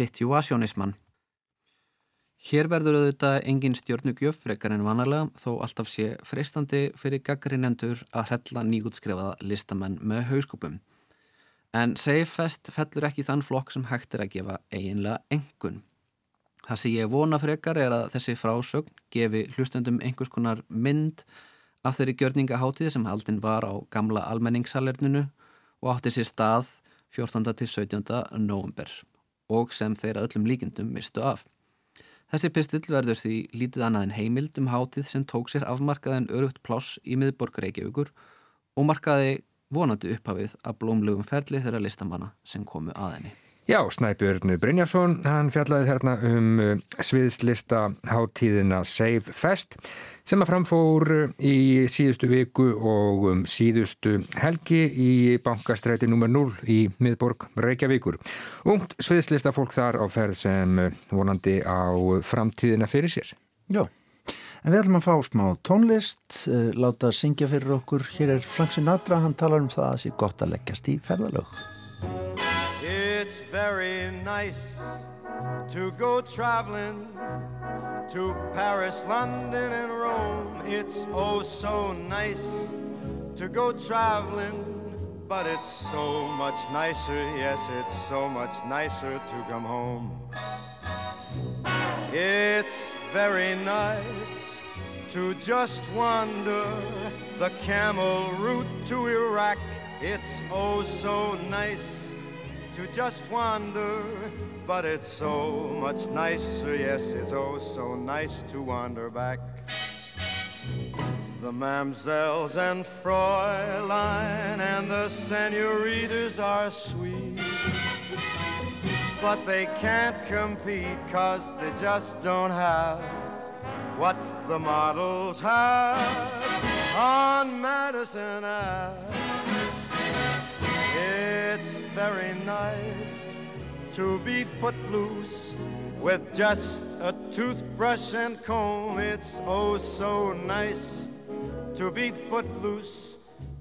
situasjónismann. Hér verður auðvitað engin stjórnugjöf frekar en vanalega þó alltaf sé freistandi fyrir gaggrinendur að hrella nýgútskrifaða listamenn með hauskupum. En Seifest fellur ekki þann flokk sem hægt er að gefa eiginlega engun. Það sem ég vona frekar er að þessi frásögn gefi hlustundum einhvers konar mynd af þeirri gjörningaháttíð sem haldinn var á gamla almenningssalerninu og átti sér stað 14. til 17. november og sem þeirra öllum líkindum mistu af. Þessi pistill verður því lítið annað en heimild um hátið sem tók sér afmarkaðin örugt pláss í miðborg Reykjavíkur og markaði vonandi upphafið að blómlugum ferli þeirra listamanna sem komu að henni. Já, Snæbjörn Brynjarsson, hann fjallaði hérna um uh, sviðslista háttíðina Save Fest sem að framfór uh, í síðustu viku og um síðustu helgi í bankastræti nr. 0 í miðborg Reykjavíkur. Ungt sviðslista fólk þar á ferð sem uh, vonandi á framtíðina fyrir sér. Já, en við ætlum að fá smá tónlist, láta syngja fyrir okkur. Hér er Frank Sinatra, hann talar um það að það sé gott að leggjast í ferðalög. It's very nice to go traveling to Paris, London, and Rome. It's oh so nice to go traveling, but it's so much nicer, yes, it's so much nicer to come home. It's very nice to just wander the camel route to Iraq. It's oh so nice to just wander, but it's so much nicer, yes, it's oh so nice to wander back. The mamsells and Fräulein and the senoritas are sweet, but they can't compete cause they just don't have what the models have on Madison Ave. Very nice to be footloose with just a toothbrush and comb. It's oh so nice to be footloose,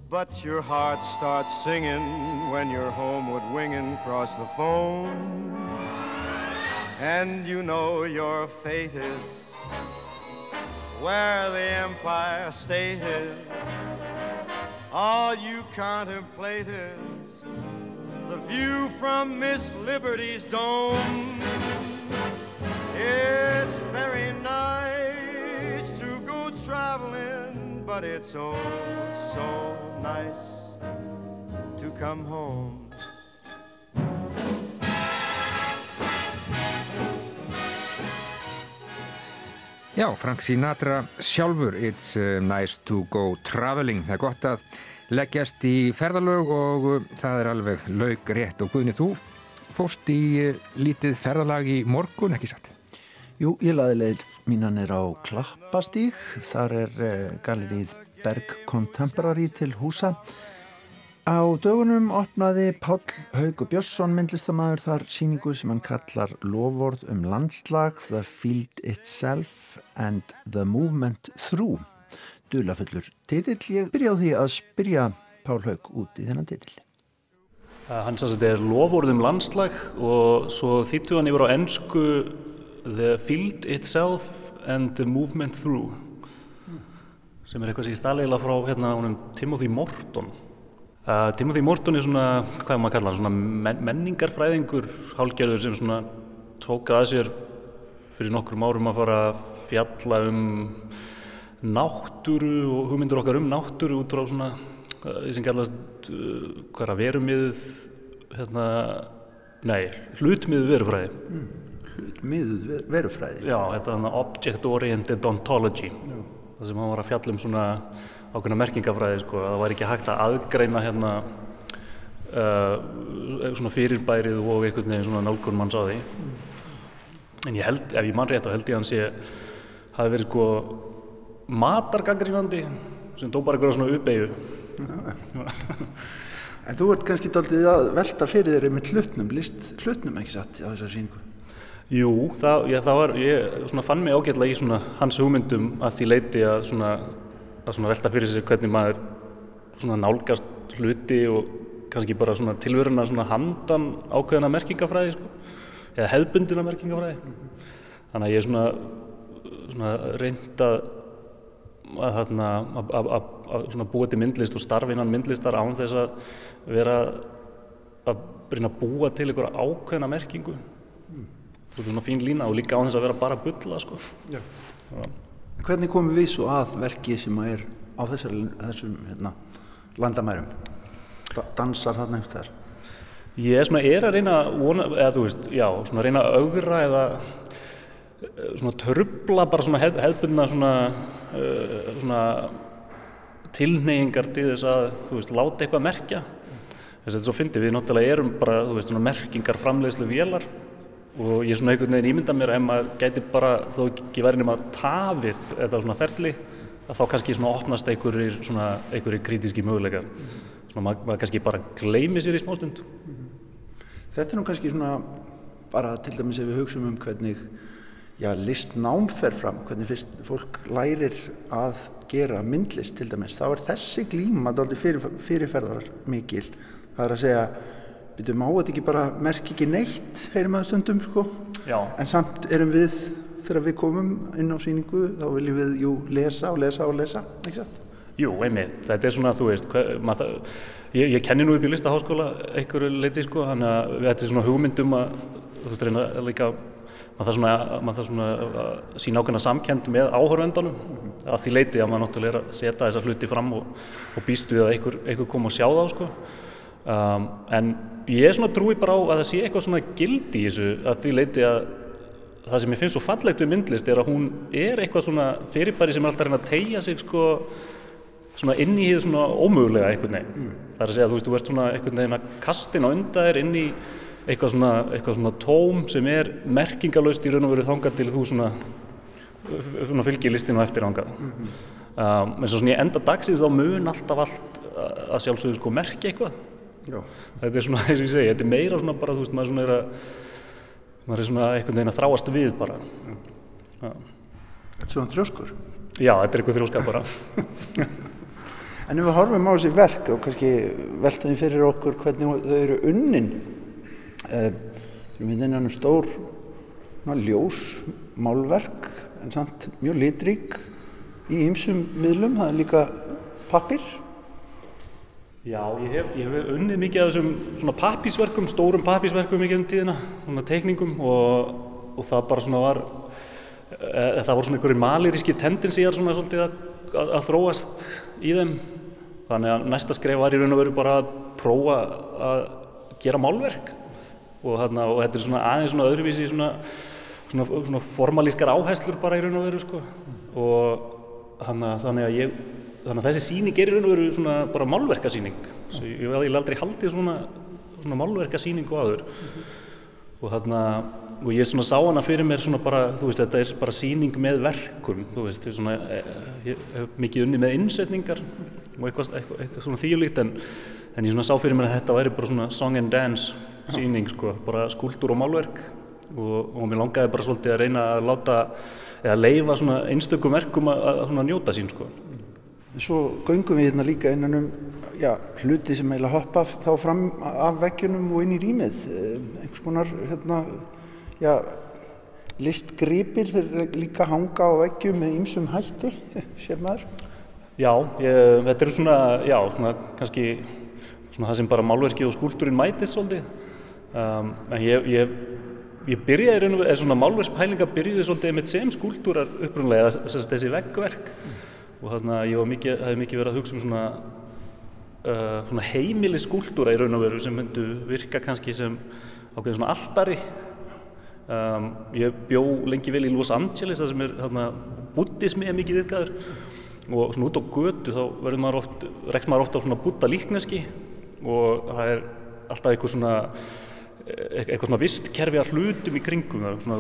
but your heart starts singing when you're homeward winging across the foam. And you know your fate is where the Empire State is. All you contemplate is the view from Miss Liberty's dome. It's very nice to go traveling, but it's oh so nice to come home. Já, Frank Sinatra sjálfur It's uh, nice to go traveling. Það er gott að leggjast í ferðalög og uh, það er alveg laug rétt. Og guðni þú fórst í uh, lítið ferðalag í morgun, ekki satt? Jú, ég laði leið mínan er á Klappastík þar er galerið Berg Contemporary til húsa Á dögunum opnaði Páll Haugur Björnsson myndlistamæður þar síningu sem hann kallar Loford um landslag, The Field Itself and the Movement Through. Dulafullur titill. Ég byrja á því að spyrja Pál Haug út í þennan titill. Hann sanns að þetta er Loford um landslag og svo þýttu hann yfir á ennsku The Field Itself and the Movement Through sem er eitthvað sem ég staliðila frá hérna, Timothy Morton Uh, Timothy Morton er svona, hvað er maður að kalla hann, svona men menningarfræðingur hálgerður sem svona tókað að sér fyrir nokkrum árum að fara að fjalla um náttúru og hugmyndur okkar um náttúru út frá svona því sem kallast uh, hverja verumið hérna, nei, hlutmiðu verufræði. Mm. Hlutmiðuð ver verufræði? Já, þetta er þannig Object Oriented Ontology. Já. Það sem hann var að fjalla um svona ákveðna merkingafræði, sko, að það var ekki hægt að aðgreina hérna uh, svona fyrirbærið og einhvern veginn svona nálgun manns á því. En ég held, ef ég mann rétt, þá held ég að hann sé, hafi verið sko matargangrínandi sem dó bara eitthvað svona uppeyju. En þú ert kannski doldið að velta fyrir þér með hlutnum, list hlutnum ekki satt á þessar síningu? Jú, það, ég, það var, ég fann mig ágætlega í hans hugmyndum að því leiti að, svona, að svona velta fyrir sig hvernig maður nálgast hluti og kannski bara tilveruna handan ákveðina merkingafræði sko, eða hefðbundina merkingafræði. Þannig að ég er svona, svona reynd að að búa til myndlist og starfa innan myndlistar án þess að vera að að búa til einhverja ákveðna merkingu svona fín lína og líka án þess að vera bara bulla sko. Hvernig komum við svo að verki sem að er á þessar, þessum hérna, landamærum? Dansar þarna einhvers þar Ég er, svona, er að reyna vona, eða þú veist, já, svona að reyna að augra eða eh, svona törubla bara svona hef, hefðbundna svona, uh, svona tilneyingar til þess að, þú veist, láta eitthvað merkja. Þess að þetta svo fyndi við náttúrulega erum bara, þú veist, svona merkingar framleiðslu vélar og ég er svona einhvern veginn ímynda mér ef maður gæti bara, þó ekki verið nema tafið þetta svona ferli að þá kannski svona opnast einhverjir svona einhverjir krítiski möguleikar. Svona maður, maður kannski bara gleymi sér í smástund. Þetta er nú kannski svona bara til dæmis ef við hugsaum um hvernig já, list námferð fram, hvernig fyrst fólk lærir að gera myndlist til dæmis, þá er þessi glíma fyrir, fyrirferðar mikil það er að segja byrju, má þetta ekki bara merk ekki neitt heyrim að stundum sko Já. en samt erum við þegar við komum inn á síningu þá viljum við jú lesa og lesa og lesa ekki satt? Jú, einmitt, þetta er svona þú veist hver, maður, ég, ég kenni nú upp í listaháskóla einhverju leiti sko þannig að þetta er svona hugmyndum að þú veist reyna líka maður þarf svona, að sína ákveðna samkend með áhörvendunum -hmm. að því leiti að maður náttúrulega er að setja þessa hluti fram og, og býst við að einhver, einhver kom og sjá þá sko um, en ég er svona trúi bara á að það sé eitthvað svona gildi í þessu að því leiti að það sem ég finnst svo fallegt við myndlist er að hún er eitthvað svona fyrirbæri sem er alltaf að reyna að tegja sig sko svona inn í því svona ómögulega einhvern veginn mm. það er að segja að þú veist, þú ert svona einhvern veginn að kastin á undaðir inn í eitthvað svona, eitthvað svona tóm sem er merkingalöst í raun og veru þangað til þú svona, svona fylgir listinu eftir þangað mm -hmm. um, en svo svona í enda dagsins þá mun alltaf allt að sjálfsögðu sko merkja eitthvað Já. þetta er svona, eins og ég segi, þetta er meira svona bara, þú veist, maður svona er að maður er svona einhvern veginn að þráast við bara. Þetta er svona þrjóskur? Já, þetta er eitthvað þrjóskap bara. En ef við horfum á þessi verk og kannski við fyrir okkur hvernig þau eru unnin uh, við erum hérna stór ná, ljós málverk en samt mjög litrík í ýmsum miðlum, það er líka pappir Já, ég hef, ég hef unnið mikið af þessum pappisverkum, stórum pappisverkum mikið um tíðina, svona teikningum og, og það bara svona var, e, það voru svona einhverjir maliríski tendensíjar svona svolítið að, að, að þróast í þeim. Þannig að næsta skref var í raun og veru bara að prófa að gera málverk og, þarna, og þetta er svona aðeins svona öðruvísi svona, svona, svona formalískar áherslur bara í raun og veru sko og þannig að ég þannig að þessi síning er í raun og veru svona bara málverkasíning ég hef aldrei haldið svona, svona málverkasíningu aður mm -hmm. og þarna og ég svona sá hana fyrir mér svona bara þú veist þetta er bara síning með verkum þú veist svona e, ég hef mikið unni með innsetningar og eitthvað, eitthvað, eitthvað svona þýjulíkt en, en ég svona sá fyrir mér að þetta væri bara svona song and dance síning sko bara skúldur og málverk. Og, og mér langaði bara svolítið að reyna að láta eða leifa svona einstökum verkum að, að, að njóta sín sko Svo göngum við hérna líka innan um já, hluti sem eiginlega hoppa þá fram af veggjunum og inn í rýmið. Eh, einhvers konar hérna, já, listgripir þeir líka hanga á veggjum með ýmsum hætti, sér maður. Já, ég, þetta er svona, já, svona kannski svona það sem bara málverkið og skúltúrin mætist svolítið. Um, en ég, ég, ég byrjaði, eða svona málverkspælinga byrjuði svolítið með sem skúltúrar upprunlega, þessi veggverk. Mm og þannig að ég mikið, hef mikið verið að hugsa um svona, uh, svona heimili skúltúra í raun og veru sem myndu virka kannski sem ákveðin svona alltari um, ég bjó lengi vel í Los Angeles það sem er hérna buddhismi er mikið yfkaður og svona út á götu þá verður maður oft rekst maður ofta á svona buddha líkneski og það er alltaf eitthvað svona eitthvað svona vistkerfi að hlutum í kringum svona,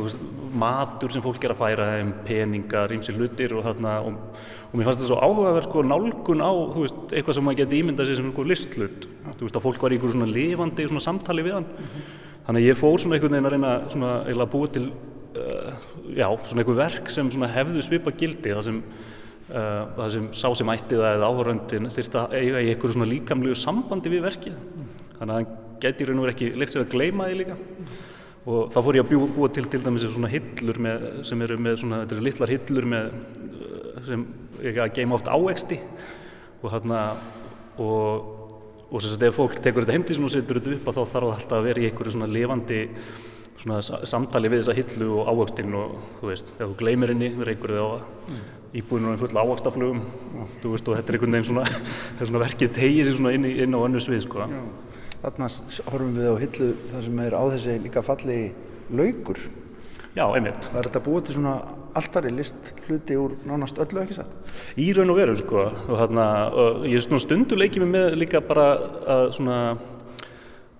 matur sem fólk er að færa peningar, ímsi hlutir og, þarna, og, og mér fannst þetta svo áhugaverð sko, nálgun á veist, eitthvað sem maður geti ímyndað sér sem eitthvað listlut að fólk var í einhverju svona lifandi svona samtali við hann mm -hmm. þannig að ég fór svona einhvern veginn að reyna svona, að búa til uh, já, svona einhver verk sem hefðu svipa gildi það sem Uh, það sem sá sem ætti það eða áhöröndin þurfti að eiga í einhverju svona líkamlegu sambandi við verkið þannig að geti raun og verið ekki leikt sér að gleima því líka. Og þá fór ég að búa, búa til til dæmis svona hillur með, sem eru með svona, þetta eru litlar hillur með uh, sem ekki að geima oft ávexti. Og hérna og og sem sagt ef fólk tekur þetta heimtísin og setur þetta upp þá þarf það alltaf að vera í einhverju svona lifandi svona samtali við þessa hillu og ávextin og þú veist, ef þú gleymir henni, reykur þið á það íbúinu er full ávakstaflugum og, veist, og þetta er einhvern veginn svona, svona verkið tegið sér inn, inn á önnu svið sko. Þarna horfum við á hillu þar sem er á þessi líka falli laugur Já, einmitt Það er þetta búið til svona alltari list hluti úr nánast öllu ekki satt? Í raun og veru sko og, þarna, og ég er stundu leikið mig með líka bara að svona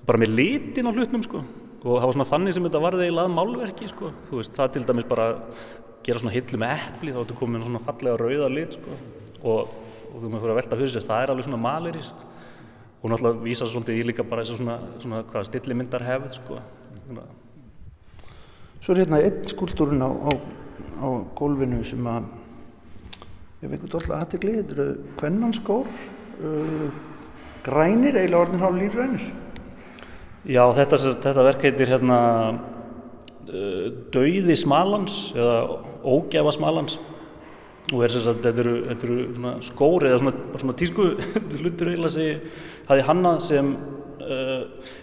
bara með litin á hlutnum sko og það var svona þannig sem þetta varði eiginlega að málverki sko, þú veist, það til dæmis bara gera svona hillu með eppli þá ertu komin svona fallega rauða lit sko. og, og þú maður fyrir að velta fyrir sér það er alveg svona malerist og náttúrulega vísa svolítið í líka bara þess að svona, svona hvað stillimyndar hefð sko. Svo er hérna einn skúldúrin á, á, á gólfinu sem að ég veit ekki alltaf aðtegli þetta eru kvennanskór uh, grænir, eiginlega orðin hálf lífrænir. Já, þetta, þetta verk heitir hérna uh, Dauði Smalans eða ógjafa smalans. Og er sagt, þetta eru, þetta eru svona skóri eða svona, svona tísku hlutur eiginlega sem hafi hannað sem uh,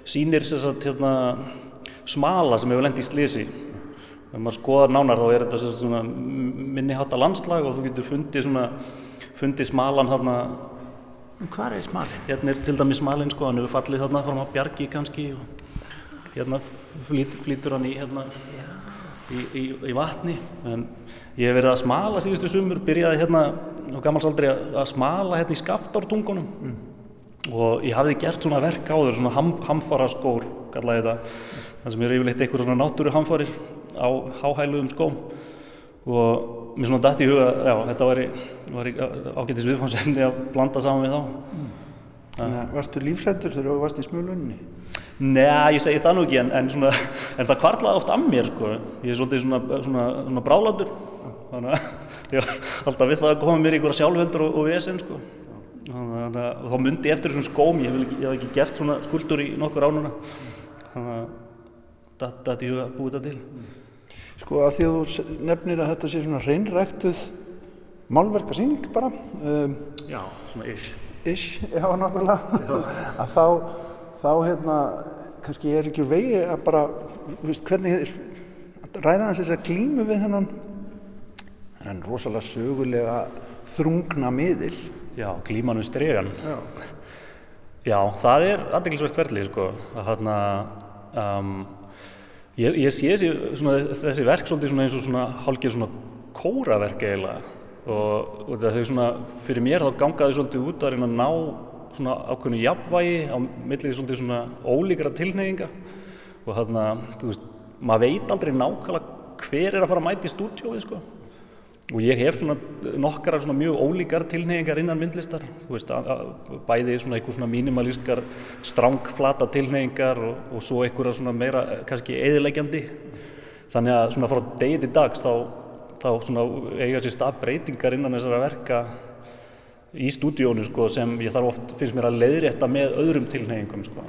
sýnir sagt, hérna, smala sem hefur lendt í slísi ef maður skoðar nánar þá er þetta svona, minni hatta landslag og þú getur fundið, svona, fundið smalan hérna Hvað er smalin? Hérna er til dæmis smalin sko, hann hefur fallið þarna frá bjargi kannski og hérna flýt, flýtur hann í hérna í, í, í vatni en ég hef verið að smala síðustu sumur byrjaði hérna á gammalsaldri að smala hérna í skaftártungunum mm. Og ég hafði gert svona verk á þau svona ham, hamfara skór kallaði þetta það sem er yfirleitt einhverja svona náttúru hamfarir á háhæluðum skóm og mér svona dætt í huga já, þetta var, var ágættis viðfánsefni að blanda saman við þá mm. Þannig að varstu lífrættur þegar þú varst í smjölunni? Nei, ég segi það nú ekki, en, en, svona, en það kvartlaði oft af mér, sko. Ég er svolítið svona, svona, svona bráladur, þannig að ég var alltaf við það að koma mér í einhverja sjálfhöldur og, og vesen, sko. Þannig að þá myndi ég eftir þessum skóm, ég hef ekki gert svona skuldur í nokkur ánuna. Þannig að þetta er ég að búið þetta til. Sko, af því að þú nefnir að þetta sé svona hreinræktuð málverkarsýning bara. Um, já, svona ish. Ish, já, nákvæmlega. að þá þá hérna kannski er ekki vegi að bara veist, hvernig ræða hans þess að glímu við hennan hennan rosalega sögulega þrungna miðil Já, glímanu stregan Já, Já það er aðdeglisvægt verðli sko. Að hérna um, ég, ég sé svona, þessi verk svolítið eins og svona hálkið svona kóraverk eiginlega. Og, og þau svona fyrir mér þá gangaði svolítið út að reyna að ná svona ákveðinu jafnvægi á millið svolítið svona ólíkra tilneyinga og þarna, þú veist, maður veit aldrei nákvæmlega hver er að fara að mæti í stúdjóið sko og ég hef svona nokkara svona mjög ólíkar tilneyingar innan myndlistar veist, bæði svona eitthvað svona mínimalískar strángflata tilneyingar og, og svo eitthvað svona meira kannski eðilegjandi þannig að svona frá degi til dags þá, þá svona eiga sér stað breytingar innan þessara verka í stúdíónu sko, sem ég þarf oft, finnst mér að leiðrétta með öðrum tilneyingum sko.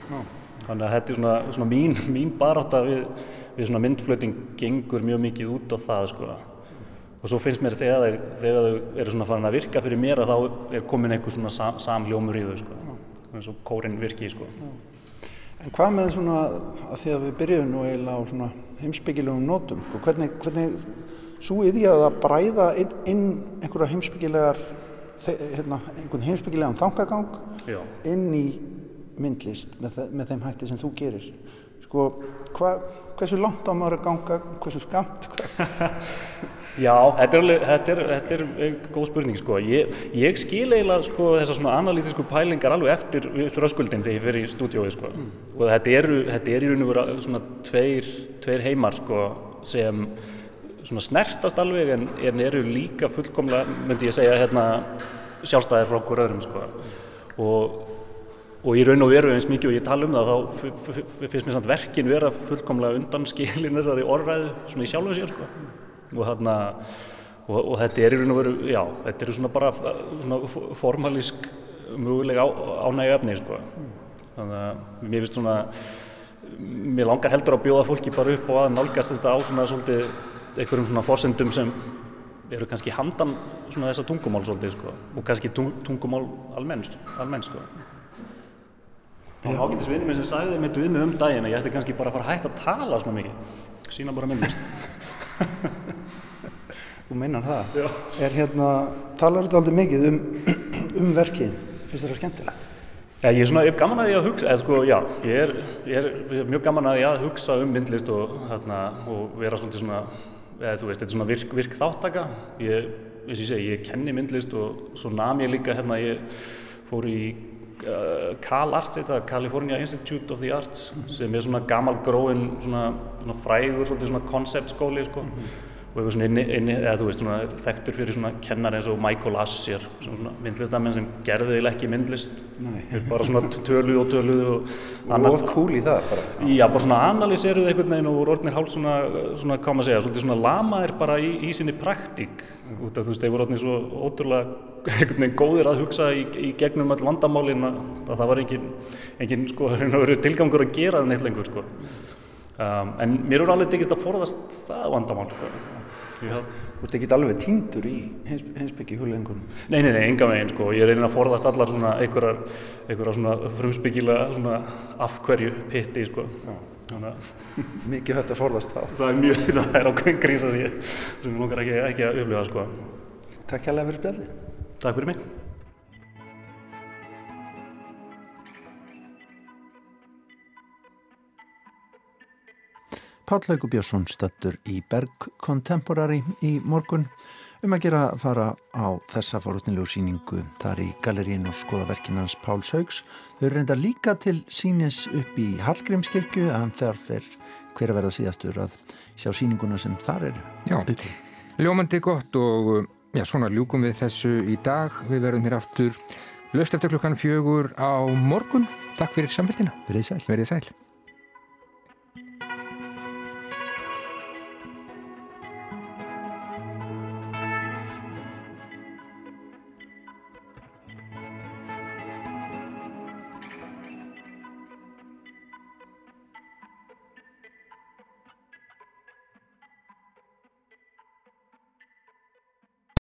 þannig að þetta er svona, svona mín, mín barátta við, við svona myndflöting gengur mjög mikið út á það sko. Og svo finnst mér þegar þau eru svona farin að virka fyrir mér að þá er komin einhver svona sam, samljómur í þau sko. eins og kórin virki sko. En hvað með svona að því að við byrjum nú eiginlega á svona heimsbyggilegum nótum sko, hvernig, hvernig svo er því að það bræða inn, inn einhverja heimsbyggilegar hérna, einhvern heimsbyggilegan þangagang inn í myndlist með, með þeim hætti sem þú gerir sko, hva, hversu langt á maður að ganga, hversu skamt? Já, þetta er, alveg, þetta, er, þetta er góð spurning sko. Ég, ég skil eiginlega sko, þessar svona analítisku pælingar alveg eftir þröskuldin þegar ég fyrir í stúdiói sko. mm. og þetta eru, þetta er í raun og vera svona tveir, tveir heimar sko, sem svona snertast alveg en, en eru líka fullkomlega, myndi ég segja, hérna, sjálfstæðir frá okkur öðrum sko. og, og í raun og veru eins mikið og ég tala um það þá finnst mér samt verkin vera fullkomlega undan skilin þessari orðræðu svona í sjálfum sér sko. Og þarna og, og þetta er í raun og veru, já, þetta eru svona bara svona formalísk mögulega ánægja efni sko. þannig að mér finnst svona mér langar heldur að bjóða fólki bara upp og að nálgast þetta á svona svolítið einhverjum svona fórsendum sem eru kannski handan svona þessa tungumál svolítið sko. Og kannski tungumál almenns sko og ágættisvinni minn sem sagði mitt við mig um daginn að ég ætti kannski bara að fara að hætta að tala svona mikið sína bara minnist Þú meinar það? Já. Er hérna, talar þetta aldrei mikið um, um verkið? Finnst þetta skemmtilegt? Ja, ég er svona, ég er gaman að ég að hugsa, eða sko, já, ég er, ég er, ég er mjög gaman að ég að hugsa um myndlist og, hérna, og vera svolítið svona, eða þú veist, þetta er svona virk, virk þáttaka. Ég, eins og ég segi, ég kenni myndlist og svo nam ég líka, hérna, ég fór í uh, Cal Arts, þetta, California Institute of the Arts, sem er svona gamal gróin, svona, svona frægur, svona konceptskóli, sko. Mm -hmm og eitthvað svona inni, inni eða þú veist svona þekktur fyrir svona kennar eins og Michael Assir svona myndlistamenn sem gerði eða ekki myndlist bara svona töluð og töluð og of cool í það bara. Já bara svona analýseruð einhvern veginn og orðnir hálf svona svona hvað maður segja svolítið svona lamaðir bara í, í sinni praktík. Þú veist þeir voru orðnir svo ótrúlega einhvern veginn góðir að hugsa í, í gegnum all vandamálin að það var engin, engin sko tilgangur að gera neitt lengur sko. Um, en mér er alveg tekist að forðast það vandamál sko. Þú ert ekki alveg týndur í hins, hinsbyggi hullengunum? Nei, nei, nei, enga veginn sko. Ég einnig að forðast allar svona einhverjar, einhverjar svona frumsbyggilega svona afhverju pitti sko. Mikið hægt að forðast það? Það er mjög, það er ákveðin grísa sem ég langar ekki, ekki að upplifa sko. Takk hjálpa fyrir spjalli. Takk fyrir mig. Páll Haugur Björnsson stöldur í Berg Contemporary í morgun um að gera að fara á þessa fórhundnilegu síningu þar í galerín og skoðaverkinans Páls Haugs. Þau reynda líka til sínis upp í Hallgrímskirkju en þar fer hver að verða síðastur að sjá síninguna sem þar eru. Já, ljómandi gott og já, svona ljúkum við þessu í dag. Við verðum hér aftur löst eftir klukkan fjögur á morgun. Takk fyrir samfélgina. Verðið sæl. Verðið sæl.